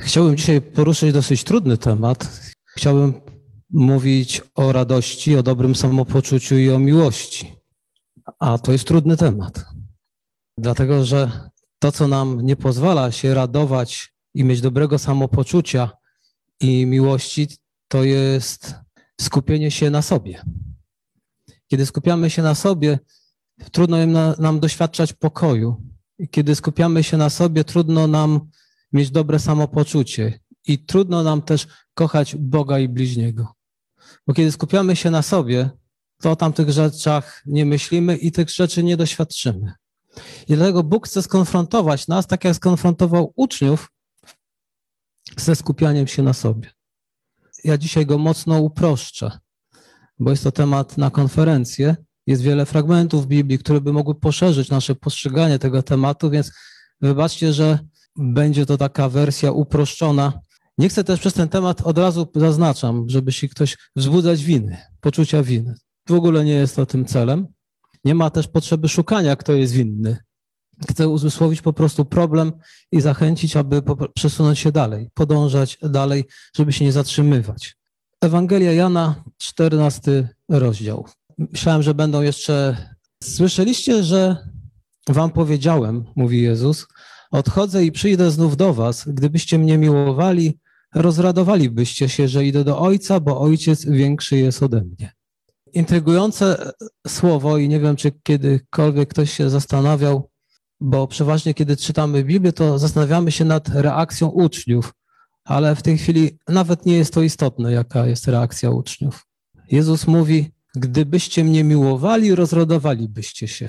Chciałbym dzisiaj poruszyć dosyć trudny temat. Chciałbym mówić o radości, o dobrym samopoczuciu i o miłości. A to jest trudny temat. Dlatego, że to, co nam nie pozwala się radować i mieć dobrego samopoczucia i miłości, to jest skupienie się na sobie. Kiedy skupiamy się na sobie, trudno nam doświadczać pokoju. Kiedy skupiamy się na sobie, trudno nam mieć dobre samopoczucie i trudno nam też kochać Boga i bliźniego. Bo kiedy skupiamy się na sobie, to o tamtych rzeczach nie myślimy i tych rzeczy nie doświadczymy. I dlatego Bóg chce skonfrontować nas, tak jak skonfrontował uczniów, ze skupianiem się na sobie. Ja dzisiaj go mocno uproszczę, bo jest to temat na konferencję. Jest wiele fragmentów Biblii, które by mogły poszerzyć nasze postrzeganie tego tematu, więc wybaczcie, że będzie to taka wersja uproszczona. Nie chcę też przez ten temat od razu zaznaczam, żeby się ktoś wzbudzać winy, poczucia winy. W ogóle nie jest to tym celem. Nie ma też potrzeby szukania, kto jest winny. Chcę uzmysłowić po prostu problem i zachęcić, aby przesunąć się dalej, podążać dalej, żeby się nie zatrzymywać. Ewangelia Jana, 14 rozdział. Myślałem, że będą jeszcze. Słyszeliście, że Wam powiedziałem, mówi Jezus, Odchodzę i przyjdę znów do was. Gdybyście mnie miłowali, rozradowalibyście się, że idę do Ojca, bo Ojciec większy jest ode mnie. Intrygujące słowo i nie wiem, czy kiedykolwiek ktoś się zastanawiał, bo przeważnie kiedy czytamy Biblię, to zastanawiamy się nad reakcją uczniów, ale w tej chwili nawet nie jest to istotne, jaka jest reakcja uczniów. Jezus mówi, gdybyście mnie miłowali, rozradowalibyście się.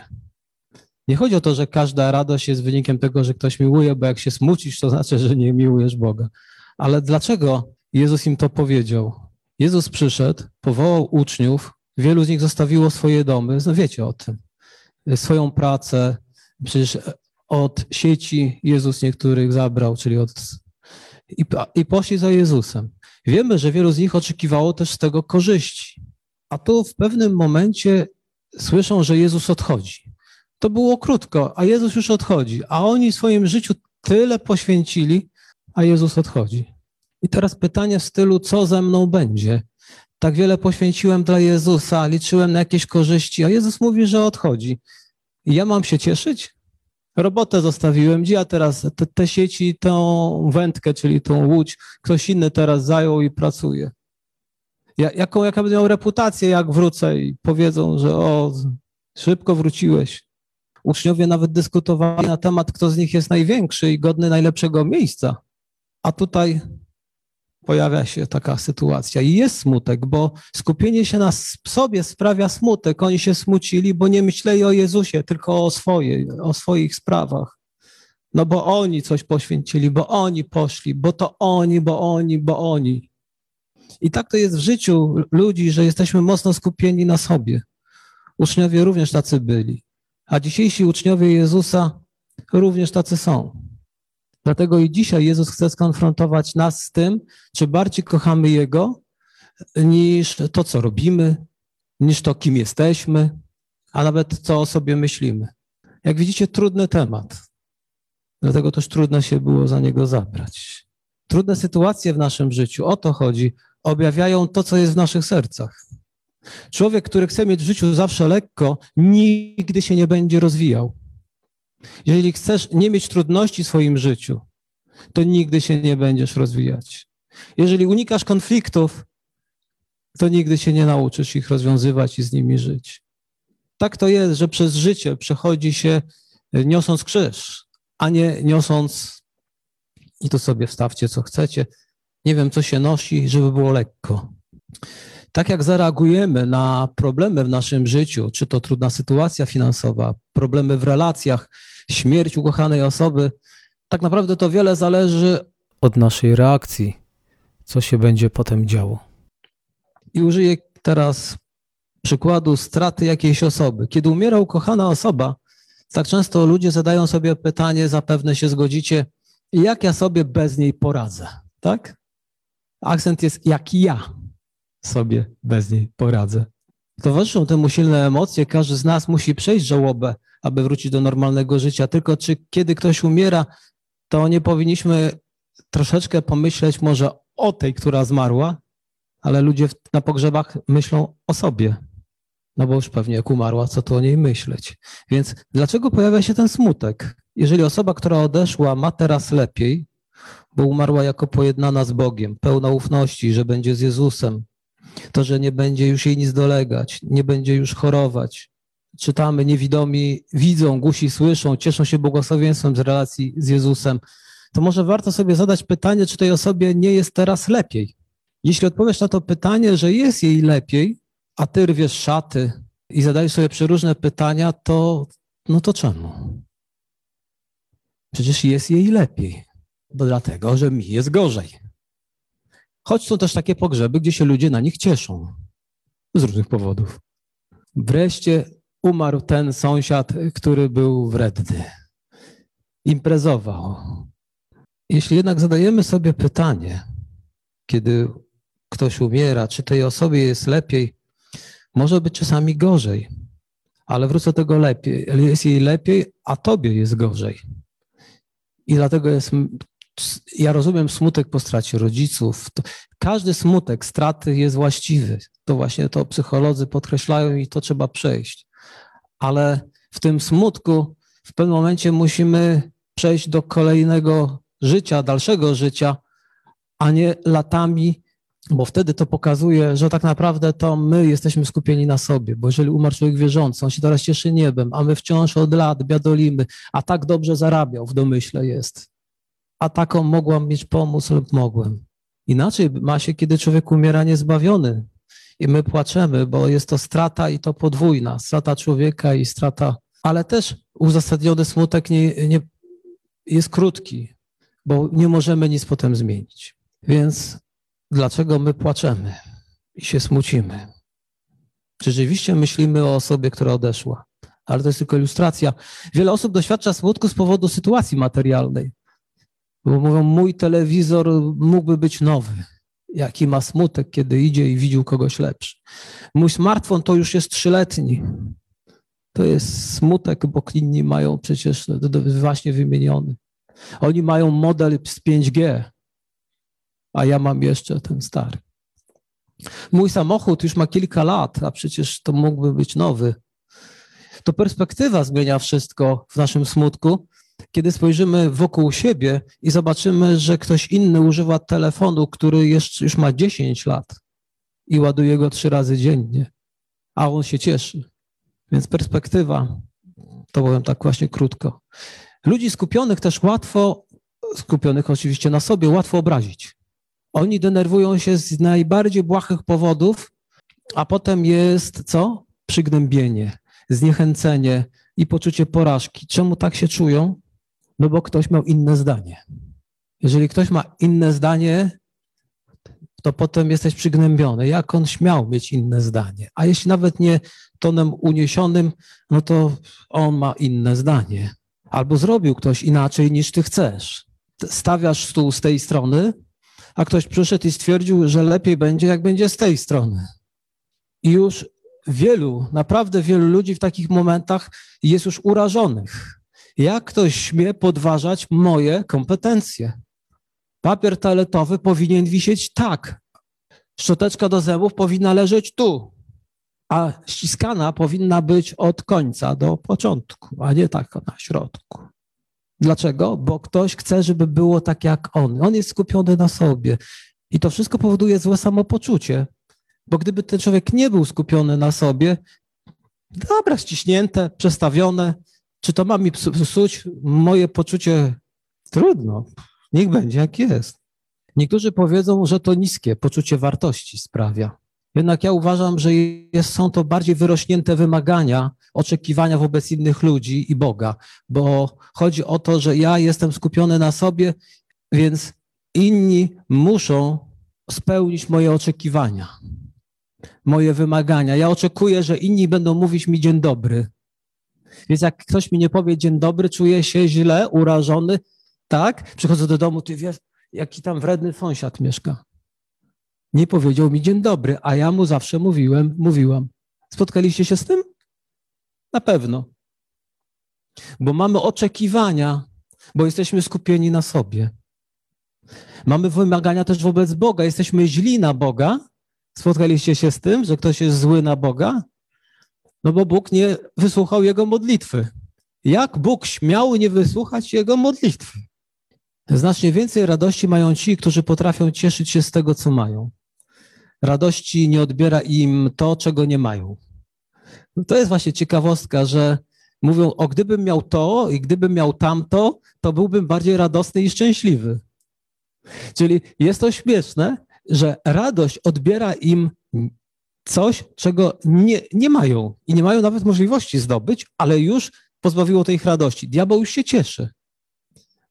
Nie chodzi o to, że każda radość jest wynikiem tego, że ktoś miłuje, bo jak się smucisz, to znaczy, że nie miłujesz Boga. Ale dlaczego Jezus im to powiedział? Jezus przyszedł, powołał uczniów, wielu z nich zostawiło swoje domy, no wiecie o tym, swoją pracę. Przecież od sieci Jezus niektórych zabrał, czyli od. I, i poszli za Jezusem. Wiemy, że wielu z nich oczekiwało też z tego korzyści. A tu w pewnym momencie słyszą, że Jezus odchodzi. To było krótko, a Jezus już odchodzi, a oni w swoim życiu tyle poświęcili, a Jezus odchodzi. I teraz pytanie w stylu, co ze mną będzie? Tak wiele poświęciłem dla Jezusa, liczyłem na jakieś korzyści, a Jezus mówi, że odchodzi. I ja mam się cieszyć? Robotę zostawiłem, gdzie ja teraz te, te sieci, tą wędkę, czyli tą łódź, ktoś inny teraz zajął i pracuje. Ja, jaką, jaka będę miał reputację, jak wrócę i powiedzą, że o, szybko wróciłeś. Uczniowie nawet dyskutowali na temat, kto z nich jest największy i godny najlepszego miejsca. A tutaj pojawia się taka sytuacja i jest smutek, bo skupienie się na sobie sprawia smutek. Oni się smucili, bo nie myśleli o Jezusie, tylko o swojej, o swoich sprawach. No bo oni coś poświęcili, bo oni poszli, bo to oni, bo oni, bo oni. I tak to jest w życiu ludzi, że jesteśmy mocno skupieni na sobie. Uczniowie również tacy byli. A dzisiejsi uczniowie Jezusa również tacy są. Dlatego i dzisiaj Jezus chce skonfrontować nas z tym, czy bardziej kochamy Jego, niż to, co robimy, niż to, kim jesteśmy, a nawet co o sobie myślimy. Jak widzicie, trudny temat. Dlatego też trudno się było za niego zabrać. Trudne sytuacje w naszym życiu, o to chodzi, objawiają to, co jest w naszych sercach. Człowiek, który chce mieć w życiu zawsze lekko, nigdy się nie będzie rozwijał. Jeżeli chcesz nie mieć trudności w swoim życiu, to nigdy się nie będziesz rozwijać. Jeżeli unikasz konfliktów, to nigdy się nie nauczysz ich rozwiązywać i z nimi żyć. Tak to jest, że przez życie przechodzi się niosąc krzyż, a nie niosąc, i tu sobie wstawcie co chcecie, nie wiem co się nosi, żeby było lekko tak jak zareagujemy na problemy w naszym życiu, czy to trudna sytuacja finansowa, problemy w relacjach, śmierć ukochanej osoby, tak naprawdę to wiele zależy od naszej reakcji, co się będzie potem działo. I użyję teraz przykładu straty jakiejś osoby. Kiedy umiera ukochana osoba, tak często ludzie zadają sobie pytanie, zapewne się zgodzicie, jak ja sobie bez niej poradzę, tak? Akcent jest jak ja sobie bez niej poradzę. Towarzyszą temu silne emocje. Każdy z nas musi przejść żałobę, aby wrócić do normalnego życia. Tylko czy kiedy ktoś umiera, to nie powinniśmy troszeczkę pomyśleć może o tej, która zmarła, ale ludzie na pogrzebach myślą o sobie. No bo już pewnie jak umarła, co tu o niej myśleć. Więc dlaczego pojawia się ten smutek? Jeżeli osoba, która odeszła, ma teraz lepiej, bo umarła jako pojednana z Bogiem, pełna ufności, że będzie z Jezusem, to, że nie będzie już jej nic dolegać, nie będzie już chorować. Czytamy, niewidomi widzą, gusi słyszą, cieszą się błogosławieństwem z relacji z Jezusem. To może warto sobie zadać pytanie, czy tej osobie nie jest teraz lepiej. Jeśli odpowiesz na to pytanie, że jest jej lepiej, a ty rwiesz szaty i zadajesz sobie przeróżne pytania, to no to czemu? Przecież jest jej lepiej, bo dlatego, że mi jest gorzej. Choć są też takie pogrzeby, gdzie się ludzie na nich cieszą z różnych powodów. Wreszcie umarł ten sąsiad, który był wredny. Imprezował. Jeśli jednak zadajemy sobie pytanie, kiedy ktoś umiera, czy tej osobie jest lepiej, może być czasami gorzej, ale wrócę do tego lepiej. Jest jej lepiej, a tobie jest gorzej. I dlatego jest. Ja rozumiem smutek po stracie rodziców. Każdy smutek straty jest właściwy. To właśnie to psycholodzy podkreślają i to trzeba przejść. Ale w tym smutku w pewnym momencie musimy przejść do kolejnego życia, dalszego życia, a nie latami bo wtedy to pokazuje, że tak naprawdę to my jesteśmy skupieni na sobie, bo jeżeli umarł człowiek wierzący, on się teraz cieszy niebem, a my wciąż od lat biadolimy, a tak dobrze zarabiał, w domyśle jest. A taką mogłam mieć pomóc lub mogłem. Inaczej ma się, kiedy człowiek umiera niezbawiony i my płaczemy, bo jest to strata i to podwójna, strata człowieka i strata, ale też uzasadniony smutek nie, nie jest krótki, bo nie możemy nic potem zmienić. Więc dlaczego my płaczemy i się smucimy. Rzeczywiście myślimy o osobie, która odeszła, ale to jest tylko ilustracja. Wiele osób doświadcza smutku z powodu sytuacji materialnej. Bo mówią, mój telewizor mógłby być nowy. Jaki ma smutek, kiedy idzie i widział kogoś lepszy. Mój smartfon to już jest trzyletni. To jest smutek, bo inni mają przecież właśnie wymieniony. Oni mają model z 5G, a ja mam jeszcze ten stary. Mój samochód już ma kilka lat, a przecież to mógłby być nowy. To perspektywa zmienia wszystko w naszym smutku, kiedy spojrzymy wokół siebie i zobaczymy, że ktoś inny używa telefonu, który jeszcze już ma 10 lat i ładuje go trzy razy dziennie, a on się cieszy. Więc perspektywa, to powiem tak właśnie krótko. Ludzi skupionych też łatwo, skupionych oczywiście na sobie, łatwo obrazić. Oni denerwują się z najbardziej błahych powodów, a potem jest co? Przygnębienie, zniechęcenie i poczucie porażki. Czemu tak się czują? No bo ktoś miał inne zdanie. Jeżeli ktoś ma inne zdanie, to potem jesteś przygnębiony. Jak on śmiał mieć inne zdanie? A jeśli nawet nie tonem uniesionym, no to on ma inne zdanie. Albo zrobił ktoś inaczej niż ty chcesz. Stawiasz stół z tej strony, a ktoś przyszedł i stwierdził, że lepiej będzie, jak będzie z tej strony. I już wielu, naprawdę wielu ludzi w takich momentach jest już urażonych. Jak ktoś śmie podważać moje kompetencje? Papier toaletowy powinien wisieć tak. Szczoteczka do zębów powinna leżeć tu, a ściskana powinna być od końca do początku, a nie tak na środku. Dlaczego? Bo ktoś chce, żeby było tak jak on. On jest skupiony na sobie. I to wszystko powoduje złe samopoczucie. Bo gdyby ten człowiek nie był skupiony na sobie, dobra, ściśnięte, przestawione, czy to ma mi psuć moje poczucie? Trudno. Niech będzie jak jest. Niektórzy powiedzą, że to niskie poczucie wartości sprawia. Jednak ja uważam, że jest, są to bardziej wyrośnięte wymagania, oczekiwania wobec innych ludzi i Boga, bo chodzi o to, że ja jestem skupiony na sobie, więc inni muszą spełnić moje oczekiwania, moje wymagania. Ja oczekuję, że inni będą mówić mi dzień dobry. Więc jak ktoś mi nie powie dzień dobry, czuję się źle, urażony, tak? Przychodzę do domu, ty wiesz, jaki tam wredny sąsiad mieszka nie powiedział mi dzień dobry, a ja mu zawsze mówiłem, mówiłam. Spotkaliście się z tym? Na pewno. Bo mamy oczekiwania, bo jesteśmy skupieni na sobie. Mamy wymagania też wobec Boga. Jesteśmy źli na Boga. Spotkaliście się z tym, że ktoś jest zły na Boga? No bo Bóg nie wysłuchał jego modlitwy. Jak Bóg śmiał nie wysłuchać jego modlitwy? Znacznie więcej radości mają ci, którzy potrafią cieszyć się z tego, co mają. Radości nie odbiera im to, czego nie mają. No to jest właśnie ciekawostka, że mówią, o gdybym miał to i gdybym miał tamto, to byłbym bardziej radosny i szczęśliwy. Czyli jest to śmieszne, że radość odbiera im coś, czego nie, nie mają i nie mają nawet możliwości zdobyć, ale już pozbawiło tej ich radości. Diabeł już się cieszy.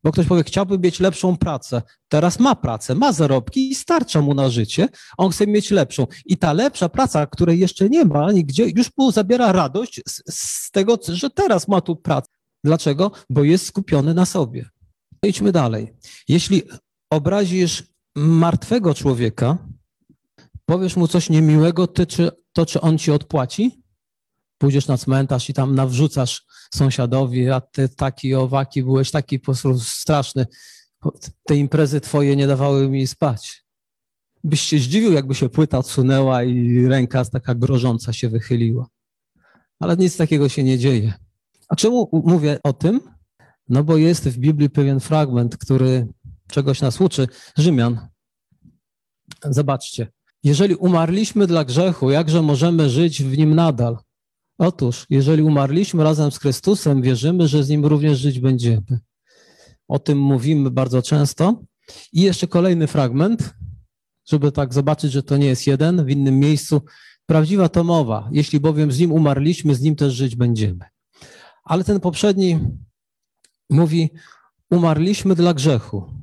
Bo ktoś powie, chciałby mieć lepszą pracę. Teraz ma pracę, ma zarobki i starcza mu na życie. On chce mieć lepszą. I ta lepsza praca, której jeszcze nie ma nigdzie, już mu zabiera radość z, z tego, że teraz ma tu pracę. Dlaczego? Bo jest skupiony na sobie. Idźmy dalej. Jeśli obrazisz martwego człowieka, powiesz mu coś niemiłego, ty, czy, to czy on ci odpłaci? Pójdziesz na cmentarz i tam nawrzucasz sąsiadowi, a ty taki owaki, byłeś taki po prostu straszny. Te imprezy twoje nie dawały mi spać. Byś się zdziwił, jakby się płyta odsunęła i ręka taka grożąca się wychyliła. Ale nic takiego się nie dzieje. A czemu mówię o tym? No bo jest w Biblii pewien fragment, który czegoś nas uczy. Rzymian. Zobaczcie. Jeżeli umarliśmy dla grzechu, jakże możemy żyć w nim nadal? Otóż, jeżeli umarliśmy razem z Chrystusem, wierzymy, że z nim również żyć będziemy. O tym mówimy bardzo często. I jeszcze kolejny fragment, żeby tak zobaczyć, że to nie jest jeden, w innym miejscu. Prawdziwa to mowa. Jeśli bowiem z nim umarliśmy, z nim też żyć będziemy. Ale ten poprzedni mówi: Umarliśmy dla grzechu.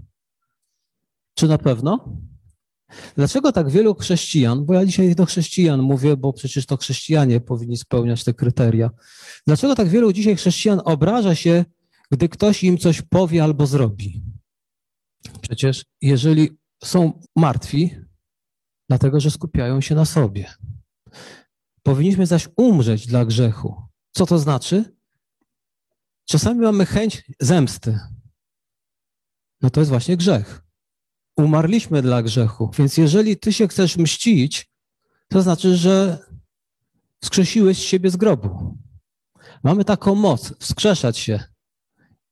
Czy na pewno? Dlaczego tak wielu chrześcijan, bo ja dzisiaj do chrześcijan mówię, bo przecież to chrześcijanie powinni spełniać te kryteria. Dlaczego tak wielu dzisiaj chrześcijan obraża się, gdy ktoś im coś powie albo zrobi? Przecież jeżeli są martwi, dlatego że skupiają się na sobie. Powinniśmy zaś umrzeć dla grzechu. Co to znaczy? Czasami mamy chęć zemsty. No to jest właśnie grzech umarliśmy dla grzechu. Więc jeżeli ty się chcesz mścić, to znaczy, że wskrzesiłeś siebie z grobu. Mamy taką moc wskrzeszać się.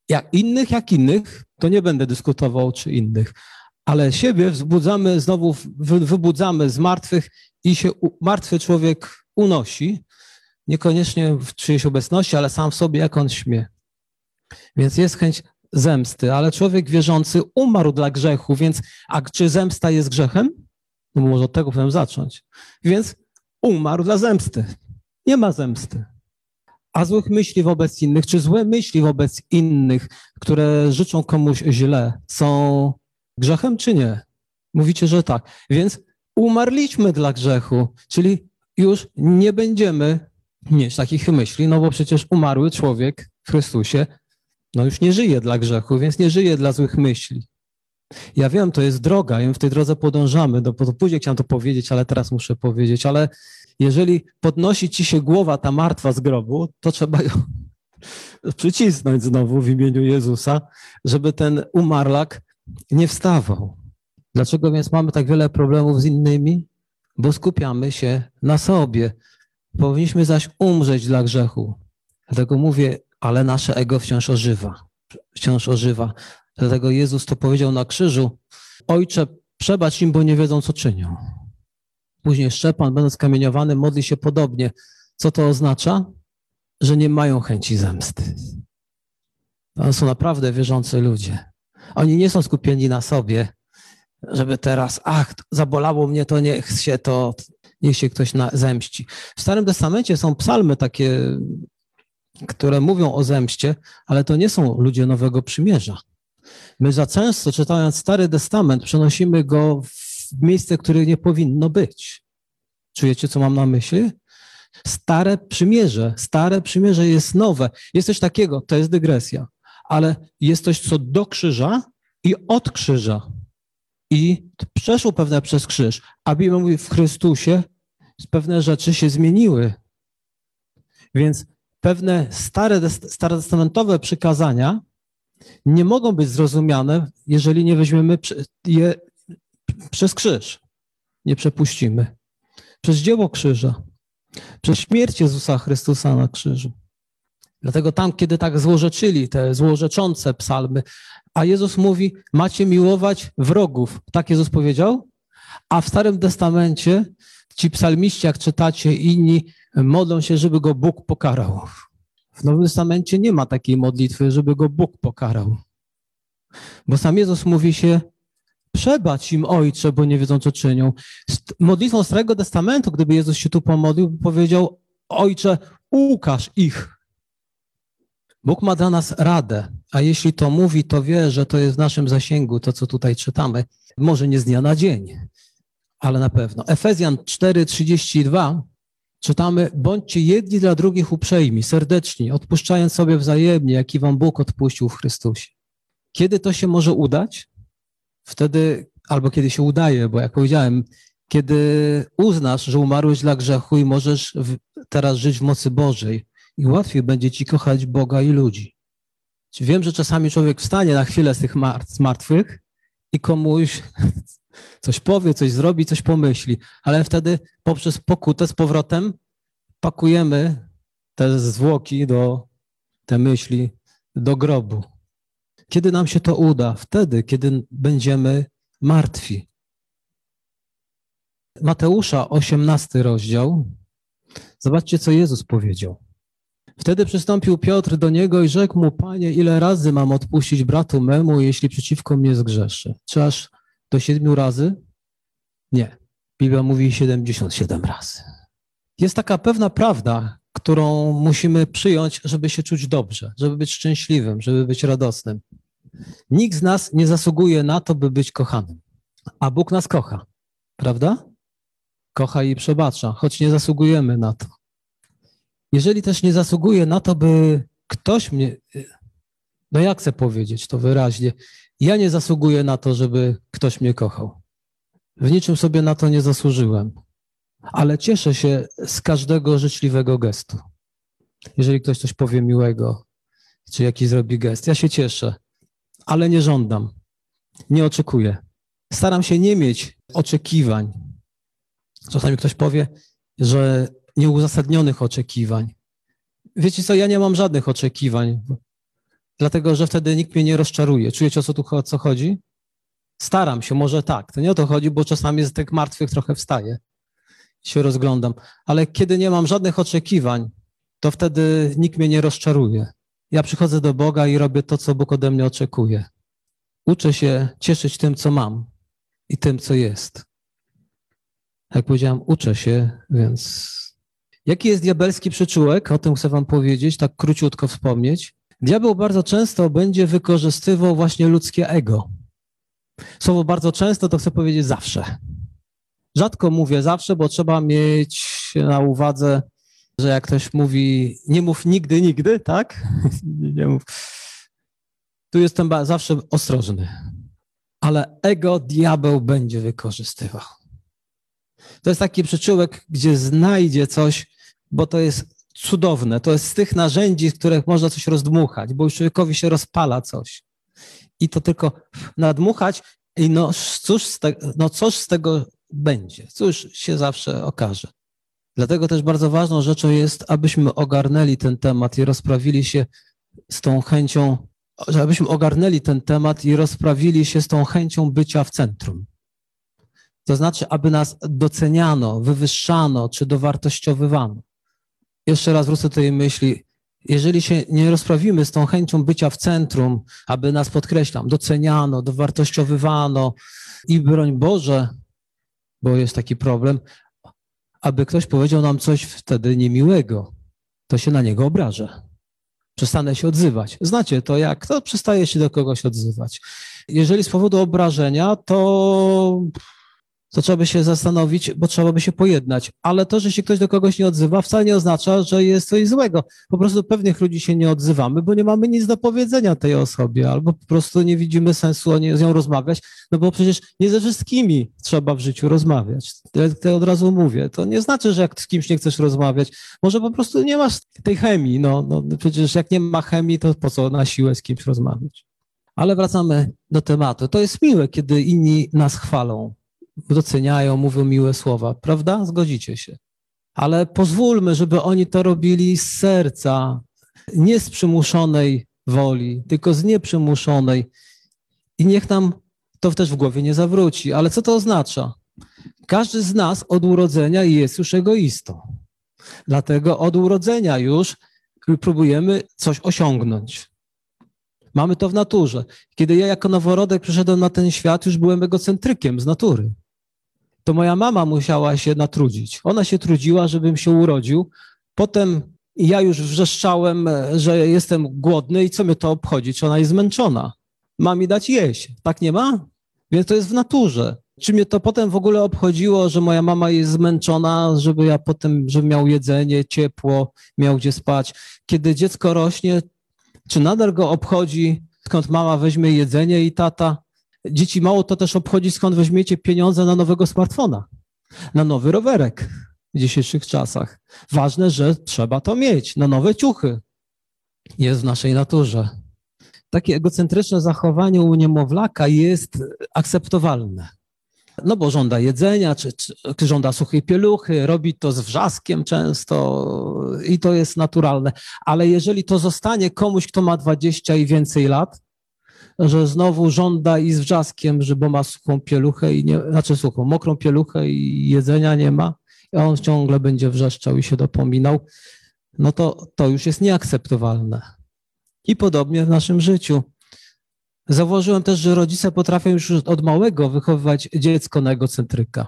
Jak innych, jak innych, to nie będę dyskutował czy innych, ale siebie wzbudzamy, znowu wybudzamy z martwych i się martwy człowiek unosi, niekoniecznie w czyjejś obecności, ale sam w sobie, jak on śmie. Więc jest chęć zemsty, ale człowiek wierzący umarł dla grzechu, więc a czy zemsta jest grzechem? No może od tego potem zacząć. Więc umarł dla zemsty. Nie ma zemsty. A złych myśli wobec innych, czy złe myśli wobec innych, które życzą komuś źle, są grzechem, czy nie? Mówicie, że tak. Więc umarliśmy dla grzechu, czyli już nie będziemy mieć takich myśli, no bo przecież umarły człowiek w Chrystusie no już nie żyje dla grzechu, więc nie żyje dla złych myśli. Ja wiem, to jest droga my w tej drodze podążamy. Do, no, później chciałem to powiedzieć, ale teraz muszę powiedzieć. Ale jeżeli podnosi ci się głowa ta martwa z grobu, to trzeba ją przycisnąć znowu w imieniu Jezusa, żeby ten umarlak nie wstawał. Dlaczego więc mamy tak wiele problemów z innymi? Bo skupiamy się na sobie. Powinniśmy zaś umrzeć dla grzechu. Dlatego mówię, ale nasze ego wciąż ożywa. Wciąż ożywa. Dlatego Jezus to powiedział na krzyżu: Ojcze, przebacz im, bo nie wiedzą, co czynią. Później Szczepan, będąc kamieniowany, modli się podobnie. Co to oznacza? Że nie mają chęci zemsty. To są naprawdę wierzący ludzie. Oni nie są skupieni na sobie, żeby teraz, ach, zabolało mnie, to niech się to, niech się ktoś na, zemści. W Starym Testamencie są psalmy takie które mówią o zemście, ale to nie są ludzie Nowego Przymierza. My za często, czytając Stary Testament, przenosimy go w miejsce, które nie powinno być. Czujecie, co mam na myśli? Stare przymierze, stare przymierze jest nowe. Jest coś takiego, to jest dygresja, ale jest coś, co do krzyża i od krzyża. I przeszło pewne przez krzyż. A Biblia mówi, w Chrystusie pewne rzeczy się zmieniły. Więc pewne stare, starotestamentowe przykazania nie mogą być zrozumiane, jeżeli nie weźmiemy je przez krzyż. Nie przepuścimy. Przez dzieło krzyża. Przez śmierć Jezusa Chrystusa na krzyżu. Dlatego tam, kiedy tak złorzeczyli te złorzeczące psalmy, a Jezus mówi, macie miłować wrogów. Tak Jezus powiedział? A w Starym Testamencie ci psalmiści, jak czytacie, inni modlą się, żeby go Bóg pokarał. W Nowym Testamencie nie ma takiej modlitwy, żeby go Bóg pokarał. Bo sam Jezus mówi się, przebacz im Ojcze, bo nie wiedzą, co czynią. Modlitwą Starego Testamentu, gdyby Jezus się tu pomodlił, powiedział, Ojcze, ukaż ich. Bóg ma dla nas radę, a jeśli to mówi, to wie, że to jest w naszym zasięgu, to co tutaj czytamy. Może nie z dnia na dzień, ale na pewno. Efezjan 4:32 czytamy: Bądźcie jedni dla drugich uprzejmi, serdeczni, odpuszczając sobie wzajemnie, jaki wam Bóg odpuścił w Chrystusie. Kiedy to się może udać? Wtedy, albo kiedy się udaje, bo jak powiedziałem, kiedy uznasz, że umarłeś dla grzechu i możesz teraz żyć w mocy Bożej i łatwiej będzie ci kochać Boga i ludzi. Wiem, że czasami człowiek wstanie na chwilę z tych martwych i komuś coś powie, coś zrobi, coś pomyśli, ale wtedy poprzez pokutę z powrotem pakujemy te zwłoki do, te myśli do grobu. Kiedy nam się to uda? Wtedy, kiedy będziemy martwi. Mateusza, 18 rozdział. Zobaczcie, co Jezus powiedział. Wtedy przystąpił Piotr do niego i rzekł mu, Panie, ile razy mam odpuścić bratu memu, jeśli przeciwko mnie zgrzeszy? Czy aż do siedmiu razy? Nie. Biblia mówi 77 razy. Jest taka pewna prawda, którą musimy przyjąć, żeby się czuć dobrze, żeby być szczęśliwym, żeby być radosnym. Nikt z nas nie zasługuje na to, by być kochanym, a Bóg nas kocha, prawda? Kocha i przebacza, choć nie zasługujemy na to. Jeżeli też nie zasługuję na to, by ktoś mnie, no jak chcę powiedzieć to wyraźnie, ja nie zasługuję na to, żeby ktoś mnie kochał. W niczym sobie na to nie zasłużyłem, ale cieszę się z każdego życzliwego gestu. Jeżeli ktoś coś powie miłego, czy jakiś zrobi gest, ja się cieszę, ale nie żądam, nie oczekuję. Staram się nie mieć oczekiwań. Czasami ktoś powie, że nieuzasadnionych oczekiwań. Wiecie co, ja nie mam żadnych oczekiwań, dlatego że wtedy nikt mnie nie rozczaruje. Czujecie, o co tu o co chodzi? Staram się, może tak. To nie o to chodzi, bo czasami z tych martwych trochę wstaję, się rozglądam. Ale kiedy nie mam żadnych oczekiwań, to wtedy nikt mnie nie rozczaruje. Ja przychodzę do Boga i robię to, co Bóg ode mnie oczekuje. Uczę się cieszyć tym, co mam i tym, co jest. Jak powiedziałem, uczę się, więc. Jaki jest diabelski przyczółek? O tym chcę Wam powiedzieć, tak króciutko wspomnieć. Diabeł bardzo często będzie wykorzystywał właśnie ludzkie ego. Słowo bardzo często to chcę powiedzieć zawsze. Rzadko mówię zawsze, bo trzeba mieć na uwadze, że jak ktoś mówi, nie mów nigdy, nigdy, tak? nie mów. Tu jestem zawsze ostrożny. Ale ego diabeł będzie wykorzystywał. To jest taki przyczółek, gdzie znajdzie coś, bo to jest cudowne. To jest z tych narzędzi, z których można coś rozdmuchać, bo już człowiekowi się rozpala coś i to tylko nadmuchać i no cóż, z te, no cóż z tego będzie, cóż się zawsze okaże. Dlatego też bardzo ważną rzeczą jest, abyśmy ogarnęli ten temat i rozprawili się z tą chęcią, żebyśmy ogarnęli ten temat i rozprawili się z tą chęcią bycia w centrum. To znaczy, aby nas doceniano, wywyższano czy dowartościowywano. Jeszcze raz wrócę do tej myśli, jeżeli się nie rozprawimy z tą chęcią bycia w centrum, aby nas, podkreślam, doceniano, dowartościowywano i broń Boże, bo jest taki problem, aby ktoś powiedział nam coś wtedy niemiłego, to się na niego obrażę. Przestanę się odzywać. Znacie to, jak kto przestaje się do kogoś odzywać. Jeżeli z powodu obrażenia, to to trzeba by się zastanowić, bo trzeba by się pojednać. Ale to, że się ktoś do kogoś nie odzywa, wcale nie oznacza, że jest coś złego. Po prostu do pewnych ludzi się nie odzywamy, bo nie mamy nic do powiedzenia tej osobie, albo po prostu nie widzimy sensu o nie, z nią rozmawiać, no bo przecież nie ze wszystkimi trzeba w życiu rozmawiać. To od razu mówię. To nie znaczy, że jak z kimś nie chcesz rozmawiać, może po prostu nie masz tej chemii. No, no przecież jak nie ma chemii, to po co na siłę z kimś rozmawiać? Ale wracamy do tematu. To jest miłe, kiedy inni nas chwalą doceniają, mówią miłe słowa, prawda? Zgodzicie się. Ale pozwólmy, żeby oni to robili z serca, nie z przymuszonej woli, tylko z nieprzymuszonej. I niech nam to też w głowie nie zawróci. Ale co to oznacza? Każdy z nas od urodzenia jest już egoistą. Dlatego od urodzenia już próbujemy coś osiągnąć. Mamy to w naturze. Kiedy ja jako noworodek przyszedłem na ten świat, już byłem egocentrykiem z natury to moja mama musiała się natrudzić. Ona się trudziła, żebym się urodził. Potem ja już wrzeszczałem, że jestem głodny i co mnie to obchodzi, czy ona jest zmęczona. Ma mi dać jeść. Tak nie ma? Więc to jest w naturze. Czy mnie to potem w ogóle obchodziło, że moja mama jest zmęczona, żeby ja potem, żeby miał jedzenie, ciepło, miał gdzie spać. Kiedy dziecko rośnie, czy nadal go obchodzi, skąd mama weźmie jedzenie i tata? Dzieci mało to też obchodzi, skąd weźmiecie pieniądze na nowego smartfona, na nowy rowerek w dzisiejszych czasach. Ważne, że trzeba to mieć, na nowe ciuchy. Jest w naszej naturze. Takie egocentryczne zachowanie u niemowlaka jest akceptowalne. No bo żąda jedzenia, czy, czy, żąda suchej pieluchy, robi to z wrzaskiem często i to jest naturalne. Ale jeżeli to zostanie komuś, kto ma 20 i więcej lat, że znowu żąda i z wrzaskiem, że bo ma suchą pieluchę i nie, znaczy suchą, mokrą pieluchę i jedzenia nie ma, a on ciągle będzie wrzeszczał i się dopominał, no to to już jest nieakceptowalne. I podobnie w naszym życiu. Zauważyłem też, że rodzice potrafią już od małego wychowywać dziecko na egocentryka.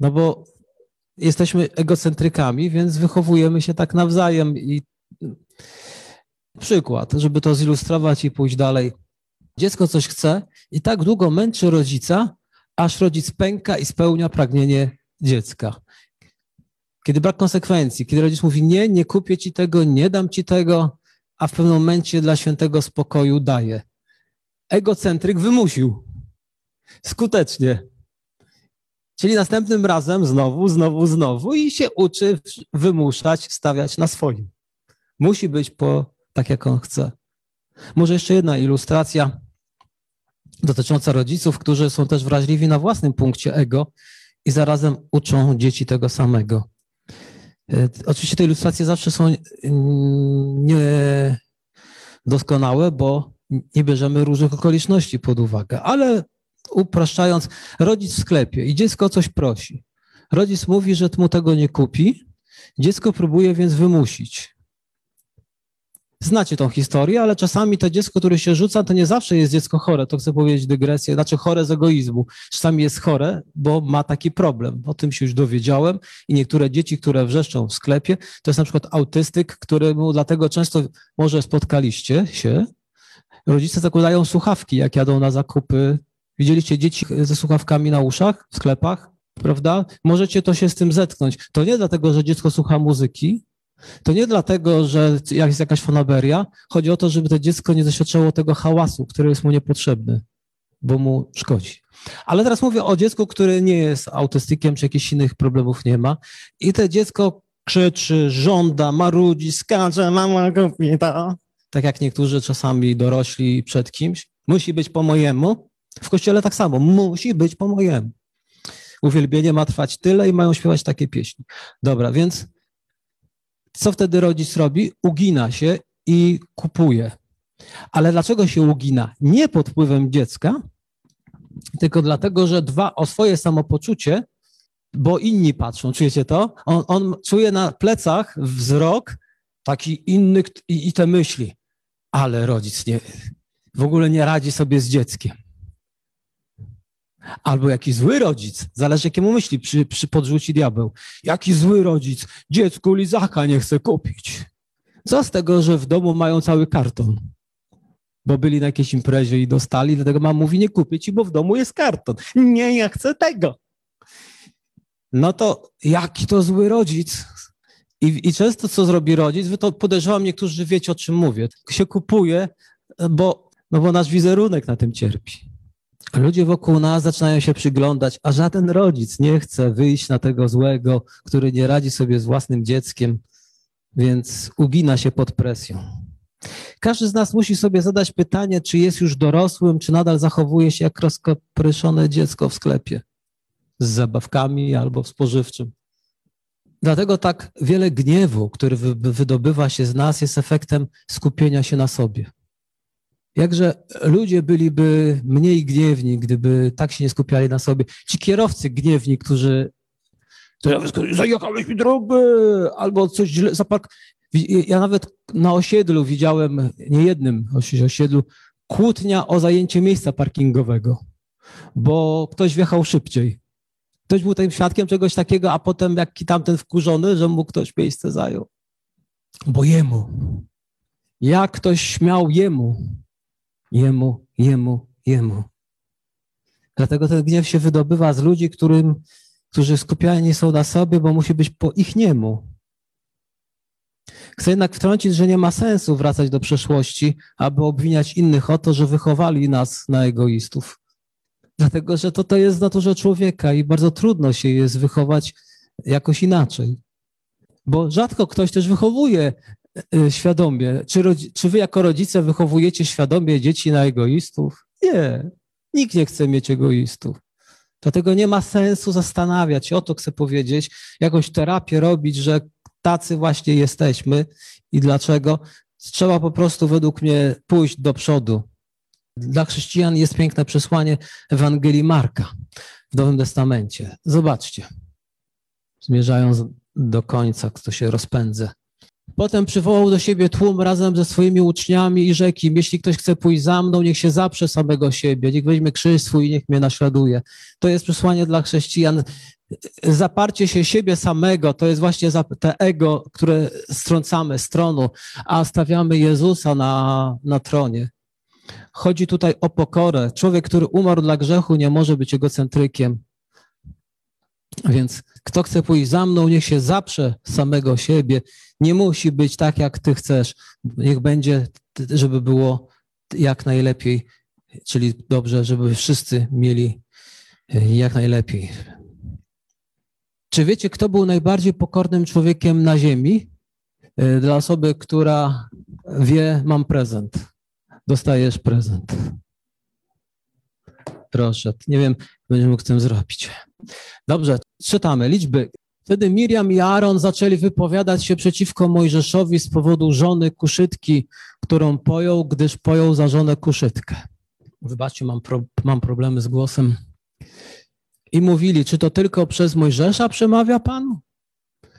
No bo jesteśmy egocentrykami, więc wychowujemy się tak nawzajem i przykład, żeby to zilustrować i pójść dalej. Dziecko coś chce i tak długo męczy rodzica, aż rodzic pęka i spełnia pragnienie dziecka. Kiedy brak konsekwencji, kiedy rodzic mówi nie, nie kupię ci tego, nie dam ci tego, a w pewnym momencie dla świętego spokoju daje. Egocentryk wymusił. Skutecznie. Czyli następnym razem znowu, znowu, znowu i się uczy wymuszać, stawiać na swoim. Musi być po tak, jak on chce. Może jeszcze jedna ilustracja dotycząca rodziców, którzy są też wrażliwi na własnym punkcie ego i zarazem uczą dzieci tego samego. E, oczywiście te ilustracje zawsze są niedoskonałe, bo nie bierzemy różnych okoliczności pod uwagę, ale upraszczając, rodzic w sklepie i dziecko coś prosi. Rodzic mówi, że mu tego nie kupi, dziecko próbuje więc wymusić. Znacie tą historię, ale czasami to dziecko, które się rzuca, to nie zawsze jest dziecko chore, to chcę powiedzieć dygresję, znaczy chore z egoizmu. Czasami jest chore, bo ma taki problem. O tym się już dowiedziałem i niektóre dzieci, które wrzeszczą w sklepie, to jest na przykład autystyk, któremu dlatego często może spotkaliście się. Rodzice zakładają słuchawki, jak jadą na zakupy. Widzieliście dzieci ze słuchawkami na uszach w sklepach, prawda? Możecie to się z tym zetknąć. To nie dlatego, że dziecko słucha muzyki, to nie dlatego, że jest jakaś fanaberia. Chodzi o to, żeby to dziecko nie doświadczało tego hałasu, który jest mu niepotrzebny, bo mu szkodzi. Ale teraz mówię o dziecku, które nie jest autystykiem, czy jakichś innych problemów nie ma. I to dziecko krzyczy, żąda, marudzi, skacze, mama kobieta. Tak jak niektórzy czasami dorośli przed kimś. Musi być po mojemu. W kościele tak samo. Musi być po mojemu. Uwielbienie ma trwać tyle i mają śpiewać takie pieśni. Dobra, więc co wtedy rodzic robi? Ugina się i kupuje. Ale dlaczego się ugina? Nie pod wpływem dziecka, tylko dlatego, że dwa o swoje samopoczucie, bo inni patrzą, czujecie to? On, on czuje na plecach wzrok taki inny i, i te myśli, ale rodzic nie, w ogóle nie radzi sobie z dzieckiem. Albo jakiś zły rodzic, zależy jakiemu myśli przy, przy podrzuci diabeł. Jaki zły rodzic, dziecku lizaka nie chce kupić. Co z tego, że w domu mają cały karton? Bo byli na jakiejś imprezie i dostali, dlatego mama mówi, nie kupię ci, bo w domu jest karton. Nie, ja chcę tego. no to jaki to zły rodzic. I, I często co zrobi rodzic, wy to podejrzewam, niektórzy wiecie o czym mówię, się kupuje, bo, no bo nasz wizerunek na tym cierpi. Ludzie wokół nas zaczynają się przyglądać, a żaden rodzic nie chce wyjść na tego złego, który nie radzi sobie z własnym dzieckiem, więc ugina się pod presją. Każdy z nas musi sobie zadać pytanie, czy jest już dorosłym, czy nadal zachowuje się jak rozkopryszone dziecko w sklepie z zabawkami albo w spożywczym. Dlatego tak wiele gniewu, który wydobywa się z nas, jest efektem skupienia się na sobie. Jakże ludzie byliby mniej gniewni, gdyby tak się nie skupiali na sobie. Ci kierowcy gniewni, którzy zajechałeś mi drogę, albo coś źle zapark. Ja nawet na osiedlu widziałem, nie jednym osiedlu, kłótnia o zajęcie miejsca parkingowego, bo ktoś wjechał szybciej. Ktoś był tym świadkiem czegoś takiego, a potem jak tamten wkurzony, że mu ktoś miejsce zajął. Bo jemu. Jak ktoś śmiał jemu. Jemu, jemu, jemu. Dlatego ten gniew się wydobywa z ludzi, którym, którzy skupiani są na sobie, bo musi być po ich niemu. Chcę jednak wtrącić, że nie ma sensu wracać do przeszłości, aby obwiniać innych o to, że wychowali nas na egoistów. Dlatego, że to, to jest w naturze człowieka i bardzo trudno się jest wychować jakoś inaczej. Bo rzadko ktoś też wychowuje świadomie. Czy, czy wy jako rodzice wychowujecie świadomie dzieci na egoistów? Nie. Nikt nie chce mieć egoistów. Dlatego nie ma sensu zastanawiać się, o to chcę powiedzieć, jakąś terapię robić, że tacy właśnie jesteśmy i dlaczego. Trzeba po prostu według mnie pójść do przodu. Dla chrześcijan jest piękne przesłanie Ewangelii Marka w Nowym Testamencie. Zobaczcie. Zmierzając do końca, kto się rozpędzę. Potem przywołał do siebie tłum razem ze swoimi uczniami i rzekł im, jeśli ktoś chce pójść za mną, niech się zaprze samego siebie, niech weźmie krzyż swój i niech mnie naśladuje. To jest przesłanie dla chrześcijan. Zaparcie się siebie samego to jest właśnie te ego, które strącamy z tronu, a stawiamy Jezusa na, na tronie. Chodzi tutaj o pokorę. Człowiek, który umarł dla grzechu, nie może być egocentrykiem. Więc kto chce pójść za mną, niech się zaprze samego siebie. Nie musi być tak, jak ty chcesz. Niech będzie, żeby było jak najlepiej, czyli dobrze, żeby wszyscy mieli e, jak najlepiej. Czy wiecie, kto był najbardziej pokornym człowiekiem na ziemi? E, dla osoby, która wie, mam prezent dostajesz prezent. Proszę, nie wiem, będziemy mógł z tym zrobić. Dobrze, czytamy liczby. Wtedy Miriam i Aaron zaczęli wypowiadać się przeciwko Mojżeszowi z powodu żony kuszytki, którą pojął, gdyż pojął za żonę kuszytkę. Wybaczcie, mam, pro, mam problemy z głosem. I mówili, czy to tylko przez Mojżesza przemawia Pan?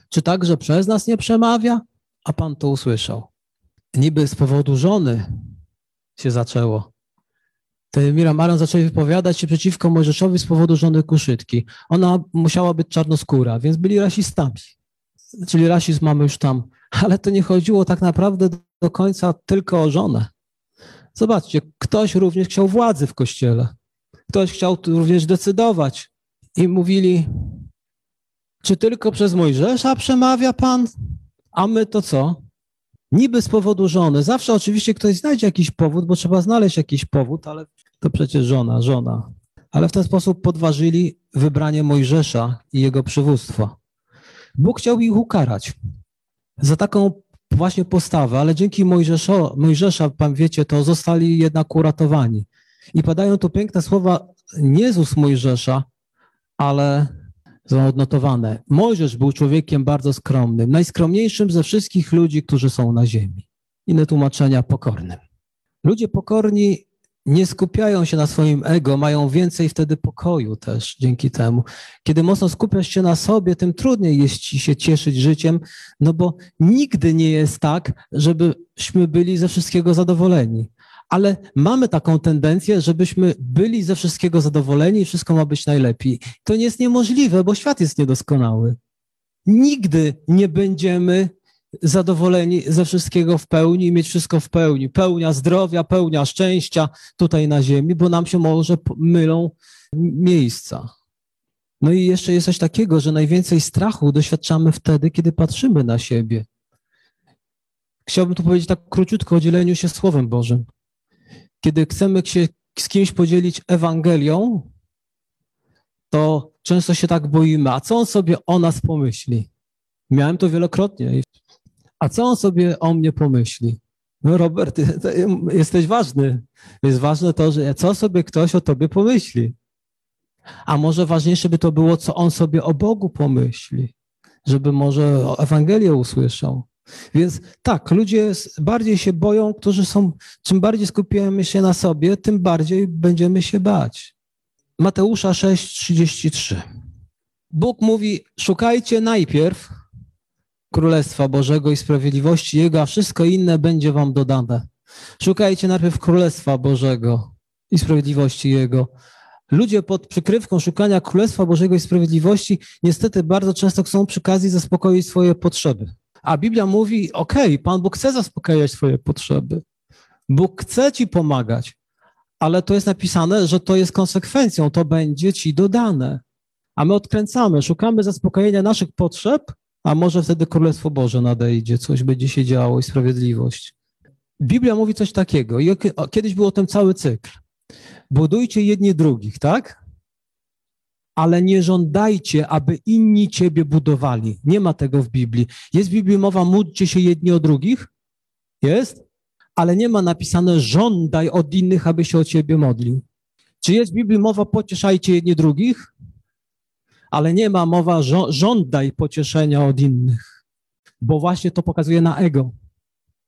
Czy także przez nas nie przemawia? A Pan to usłyszał. Niby z powodu żony się zaczęło. Te Miriam Aaron zaczęli wypowiadać się przeciwko Mojżeszowi z powodu żony kuszytki. Ona musiała być czarnoskóra, więc byli rasistami. Czyli rasizm mamy już tam. Ale to nie chodziło tak naprawdę do końca tylko o żonę. Zobaczcie, ktoś również chciał władzy w kościele. Ktoś chciał również decydować. I mówili, czy tylko przez Mojżesza przemawia Pan? A my to co? Niby z powodu żony. Zawsze oczywiście ktoś znajdzie jakiś powód, bo trzeba znaleźć jakiś powód, ale to przecież żona, żona. Ale w ten sposób podważyli wybranie Mojżesza i jego przywództwa. Bóg chciał ich ukarać za taką właśnie postawę, ale dzięki Mojżesza, Mojżesza, pan wiecie, to zostali jednak uratowani. I padają tu piękne słowa nie z Mojżesza, ale są odnotowane. Mojżesz był człowiekiem bardzo skromnym, najskromniejszym ze wszystkich ludzi, którzy są na ziemi. Inne tłumaczenia pokornym. Ludzie pokorni nie skupiają się na swoim ego, mają więcej wtedy pokoju też dzięki temu. Kiedy mocno skupiasz się na sobie, tym trudniej jest ci się cieszyć życiem, no bo nigdy nie jest tak, żebyśmy byli ze wszystkiego zadowoleni ale mamy taką tendencję, żebyśmy byli ze wszystkiego zadowoleni i wszystko ma być najlepiej. To nie jest niemożliwe, bo świat jest niedoskonały. Nigdy nie będziemy zadowoleni ze wszystkiego w pełni i mieć wszystko w pełni. Pełnia zdrowia, pełnia szczęścia tutaj na ziemi, bo nam się może mylą miejsca. No i jeszcze jest coś takiego, że najwięcej strachu doświadczamy wtedy, kiedy patrzymy na siebie. Chciałbym tu powiedzieć tak króciutko o dzieleniu się Słowem Bożym. Kiedy chcemy się z kimś podzielić Ewangelią, to często się tak boimy, a co on sobie o nas pomyśli? Miałem to wielokrotnie. A co on sobie o mnie pomyśli? No Robert, jesteś ważny. Jest ważne to, że co sobie ktoś o tobie pomyśli. A może ważniejsze by to było, co on sobie o Bogu pomyśli, żeby może Ewangelię usłyszał. Więc tak, ludzie bardziej się boją, którzy są, czym bardziej skupiamy się na sobie, tym bardziej będziemy się bać. Mateusza 6:33. Bóg mówi: Szukajcie najpierw Królestwa Bożego i sprawiedliwości Jego, a wszystko inne będzie Wam dodane. Szukajcie najpierw Królestwa Bożego i sprawiedliwości Jego. Ludzie pod przykrywką szukania Królestwa Bożego i sprawiedliwości niestety bardzo często chcą przy okazji zaspokoić swoje potrzeby. A Biblia mówi: OK, Pan Bóg chce zaspokajać swoje potrzeby. Bóg chce Ci pomagać, ale to jest napisane, że to jest konsekwencją, to będzie Ci dodane. A my odkręcamy, szukamy zaspokojenia naszych potrzeb, a może wtedy Królestwo Boże nadejdzie, coś będzie się działo i sprawiedliwość. Biblia mówi coś takiego, i kiedyś był o tym cały cykl. Budujcie jedni drugich, tak? Ale nie żądajcie, aby inni ciebie budowali. Nie ma tego w Biblii. Jest w Biblii mowa, módlcie się jedni o drugich? Jest? Ale nie ma napisane, żądaj od innych, aby się o ciebie modlił. Czy jest w Biblii mowa, pocieszajcie jedni drugich? Ale nie ma mowa, żądaj pocieszenia od innych, bo właśnie to pokazuje na ego.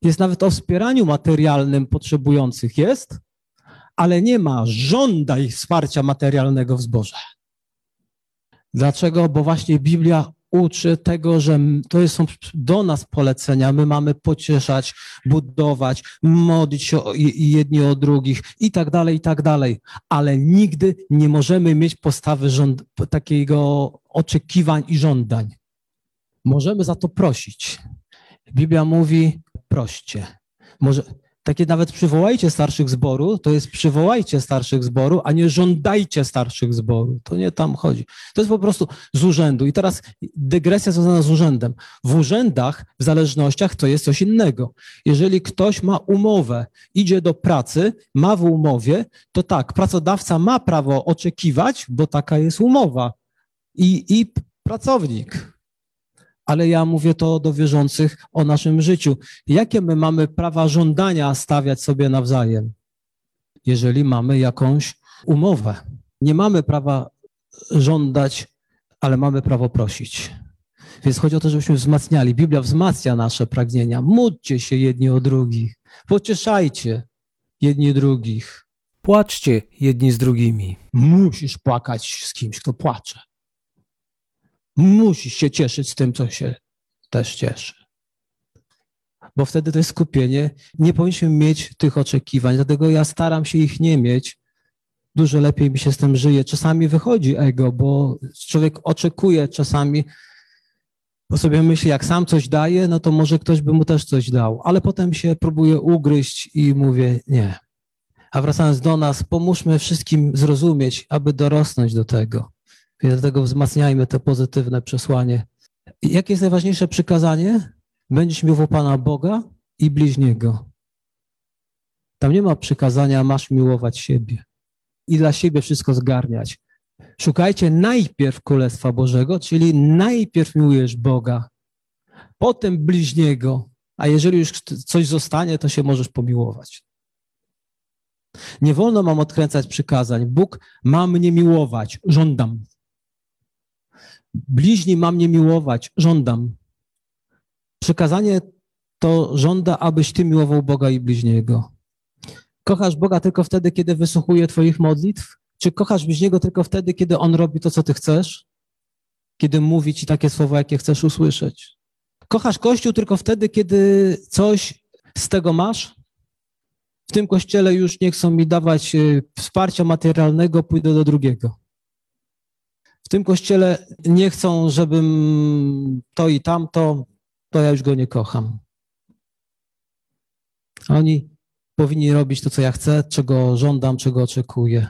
Jest nawet o wspieraniu materialnym potrzebujących. Jest? ale nie ma żądaj wsparcia materialnego w zborze. Dlaczego? Bo właśnie Biblia uczy tego, że to są do nas polecenia. My mamy pocieszać, budować, modlić się jedni o drugich i tak dalej, i tak dalej. Ale nigdy nie możemy mieć postawy żąd- takiego oczekiwań i żądań. Możemy za to prosić. Biblia mówi, proście. Może, takie nawet przywołajcie starszych zboru, to jest przywołajcie starszych zboru, a nie żądajcie starszych zboru. To nie tam chodzi. To jest po prostu z urzędu. I teraz dygresja związana z urzędem. W urzędach, w zależnościach to jest coś innego. Jeżeli ktoś ma umowę, idzie do pracy, ma w umowie, to tak, pracodawca ma prawo oczekiwać, bo taka jest umowa. I, i pracownik ale ja mówię to do wierzących o naszym życiu. Jakie my mamy prawa żądania stawiać sobie nawzajem, jeżeli mamy jakąś umowę? Nie mamy prawa żądać, ale mamy prawo prosić. Więc chodzi o to, żebyśmy wzmacniali. Biblia wzmacnia nasze pragnienia. Módlcie się jedni o drugich. Pocieszajcie jedni drugich. Płaczcie jedni z drugimi. Musisz płakać z kimś, kto płacze. Musisz się cieszyć z tym, co się też cieszy. Bo wtedy to jest skupienie. Nie powinniśmy mieć tych oczekiwań, dlatego ja staram się ich nie mieć. Dużo lepiej mi się z tym żyje. Czasami wychodzi ego, bo człowiek oczekuje czasami, bo sobie myśli, jak sam coś daje, no to może ktoś by mu też coś dał. Ale potem się próbuje ugryźć i mówię, nie. A wracając do nas, pomóżmy wszystkim zrozumieć, aby dorosnąć do tego. Więc dlatego wzmacniajmy to pozytywne przesłanie. Jakie jest najważniejsze przykazanie? Będziesz miłował Pana Boga i bliźniego. Tam nie ma przykazania, masz miłować siebie i dla siebie wszystko zgarniać. Szukajcie najpierw Królestwa Bożego, czyli najpierw miłujesz Boga, potem bliźniego, a jeżeli już coś zostanie, to się możesz pomiłować. Nie wolno mam odkręcać przykazań. Bóg ma mnie miłować, żądam. Bliźni ma mnie miłować, żądam. Przykazanie to żąda, abyś ty miłował Boga i bliźniego. Kochasz Boga tylko wtedy, kiedy wysłuchuje Twoich modlitw? Czy kochasz bliźniego tylko wtedy, kiedy On robi to, co Ty chcesz? Kiedy mówi Ci takie słowa, jakie chcesz usłyszeć? Kochasz Kościół tylko wtedy, kiedy coś z tego masz? W tym kościele już nie chcą mi dawać e, wsparcia materialnego, pójdę do drugiego w tym kościele nie chcą, żebym to i tamto, to ja już go nie kocham. Oni powinni robić to, co ja chcę, czego żądam, czego oczekuję.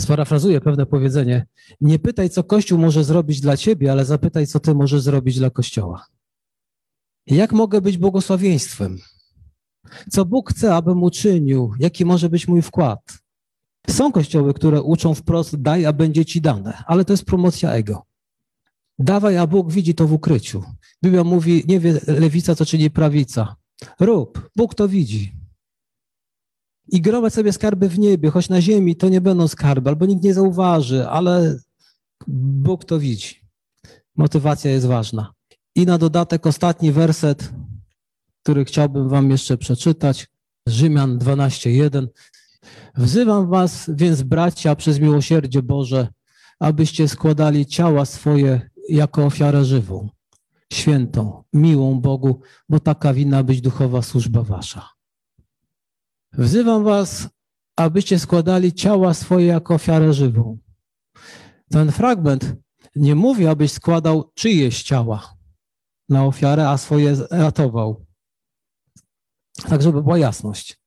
Sparafrazuję pewne powiedzenie. Nie pytaj, co Kościół może zrobić dla ciebie, ale zapytaj, co ty możesz zrobić dla Kościoła. Jak mogę być błogosławieństwem? Co Bóg chce, abym uczynił? Jaki może być mój wkład? Są kościoły, które uczą wprost, daj, a będzie ci dane, ale to jest promocja ego. Dawaj, a Bóg widzi to w ukryciu. Biblia mówi, nie wie lewica, co czyni prawica. Rób, Bóg to widzi. I gromadź sobie skarby w niebie, choć na ziemi to nie będą skarby, albo nikt nie zauważy, ale Bóg to widzi. Motywacja jest ważna. I na dodatek ostatni werset, który chciałbym wam jeszcze przeczytać. Rzymian 12:1. Wzywam was więc, bracia, przez miłosierdzie Boże, abyście składali ciała swoje jako ofiarę żywą, świętą, miłą Bogu, bo taka winna być duchowa służba wasza. Wzywam was, abyście składali ciała swoje jako ofiarę żywą. Ten fragment nie mówi, abyś składał czyjeś ciała na ofiarę, a swoje ratował. Tak, żeby była jasność.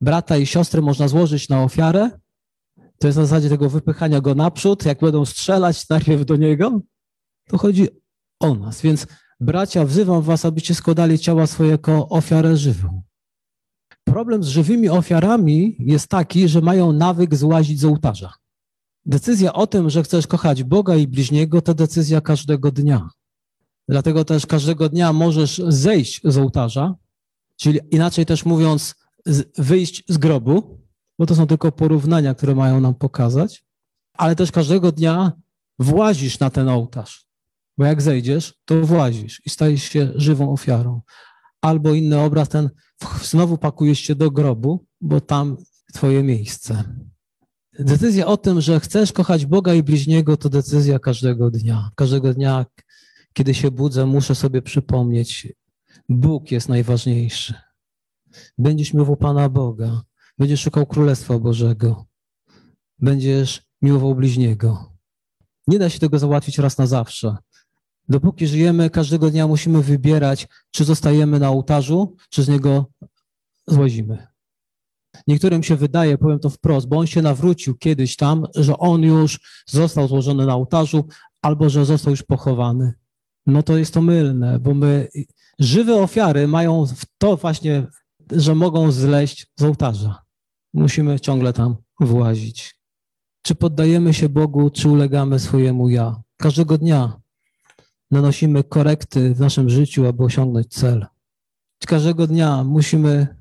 Brata i siostry można złożyć na ofiarę. To jest na zasadzie tego wypychania go naprzód. Jak będą strzelać najpierw do niego, to chodzi o nas. Więc bracia, wzywam was, abyście składali ciała swoje jako ofiarę żywą. Problem z żywymi ofiarami jest taki, że mają nawyk złazić z ołtarza. Decyzja o tym, że chcesz kochać Boga i bliźniego, to decyzja każdego dnia. Dlatego też każdego dnia możesz zejść z ołtarza, czyli inaczej też mówiąc, wyjść z grobu, bo to są tylko porównania, które mają nam pokazać, ale też każdego dnia włazisz na ten ołtarz, bo jak zejdziesz, to włazisz i stajesz się żywą ofiarą. Albo inny obraz, ten znowu pakujesz się do grobu, bo tam twoje miejsce. Decyzja o tym, że chcesz kochać Boga i bliźniego, to decyzja każdego dnia. Każdego dnia, kiedy się budzę, muszę sobie przypomnieć, Bóg jest najważniejszy. Będziesz miłował Pana Boga, będziesz szukał Królestwa Bożego, będziesz miłował bliźniego. Nie da się tego załatwić raz na zawsze. Dopóki żyjemy, każdego dnia musimy wybierać, czy zostajemy na ołtarzu, czy z niego złazimy. Niektórym się wydaje, powiem to wprost, bo on się nawrócił kiedyś tam, że on już został złożony na ołtarzu, albo że został już pochowany. No to jest to mylne, bo my żywe ofiary mają to właśnie, że mogą zleść z ołtarza. Musimy ciągle tam włazić. Czy poddajemy się Bogu, czy ulegamy swojemu ja? Każdego dnia nanosimy korekty w naszym życiu, aby osiągnąć cel. Każdego dnia musimy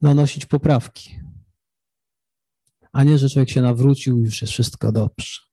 nanosić poprawki, a nie, że człowiek się nawrócił i już jest wszystko dobrze.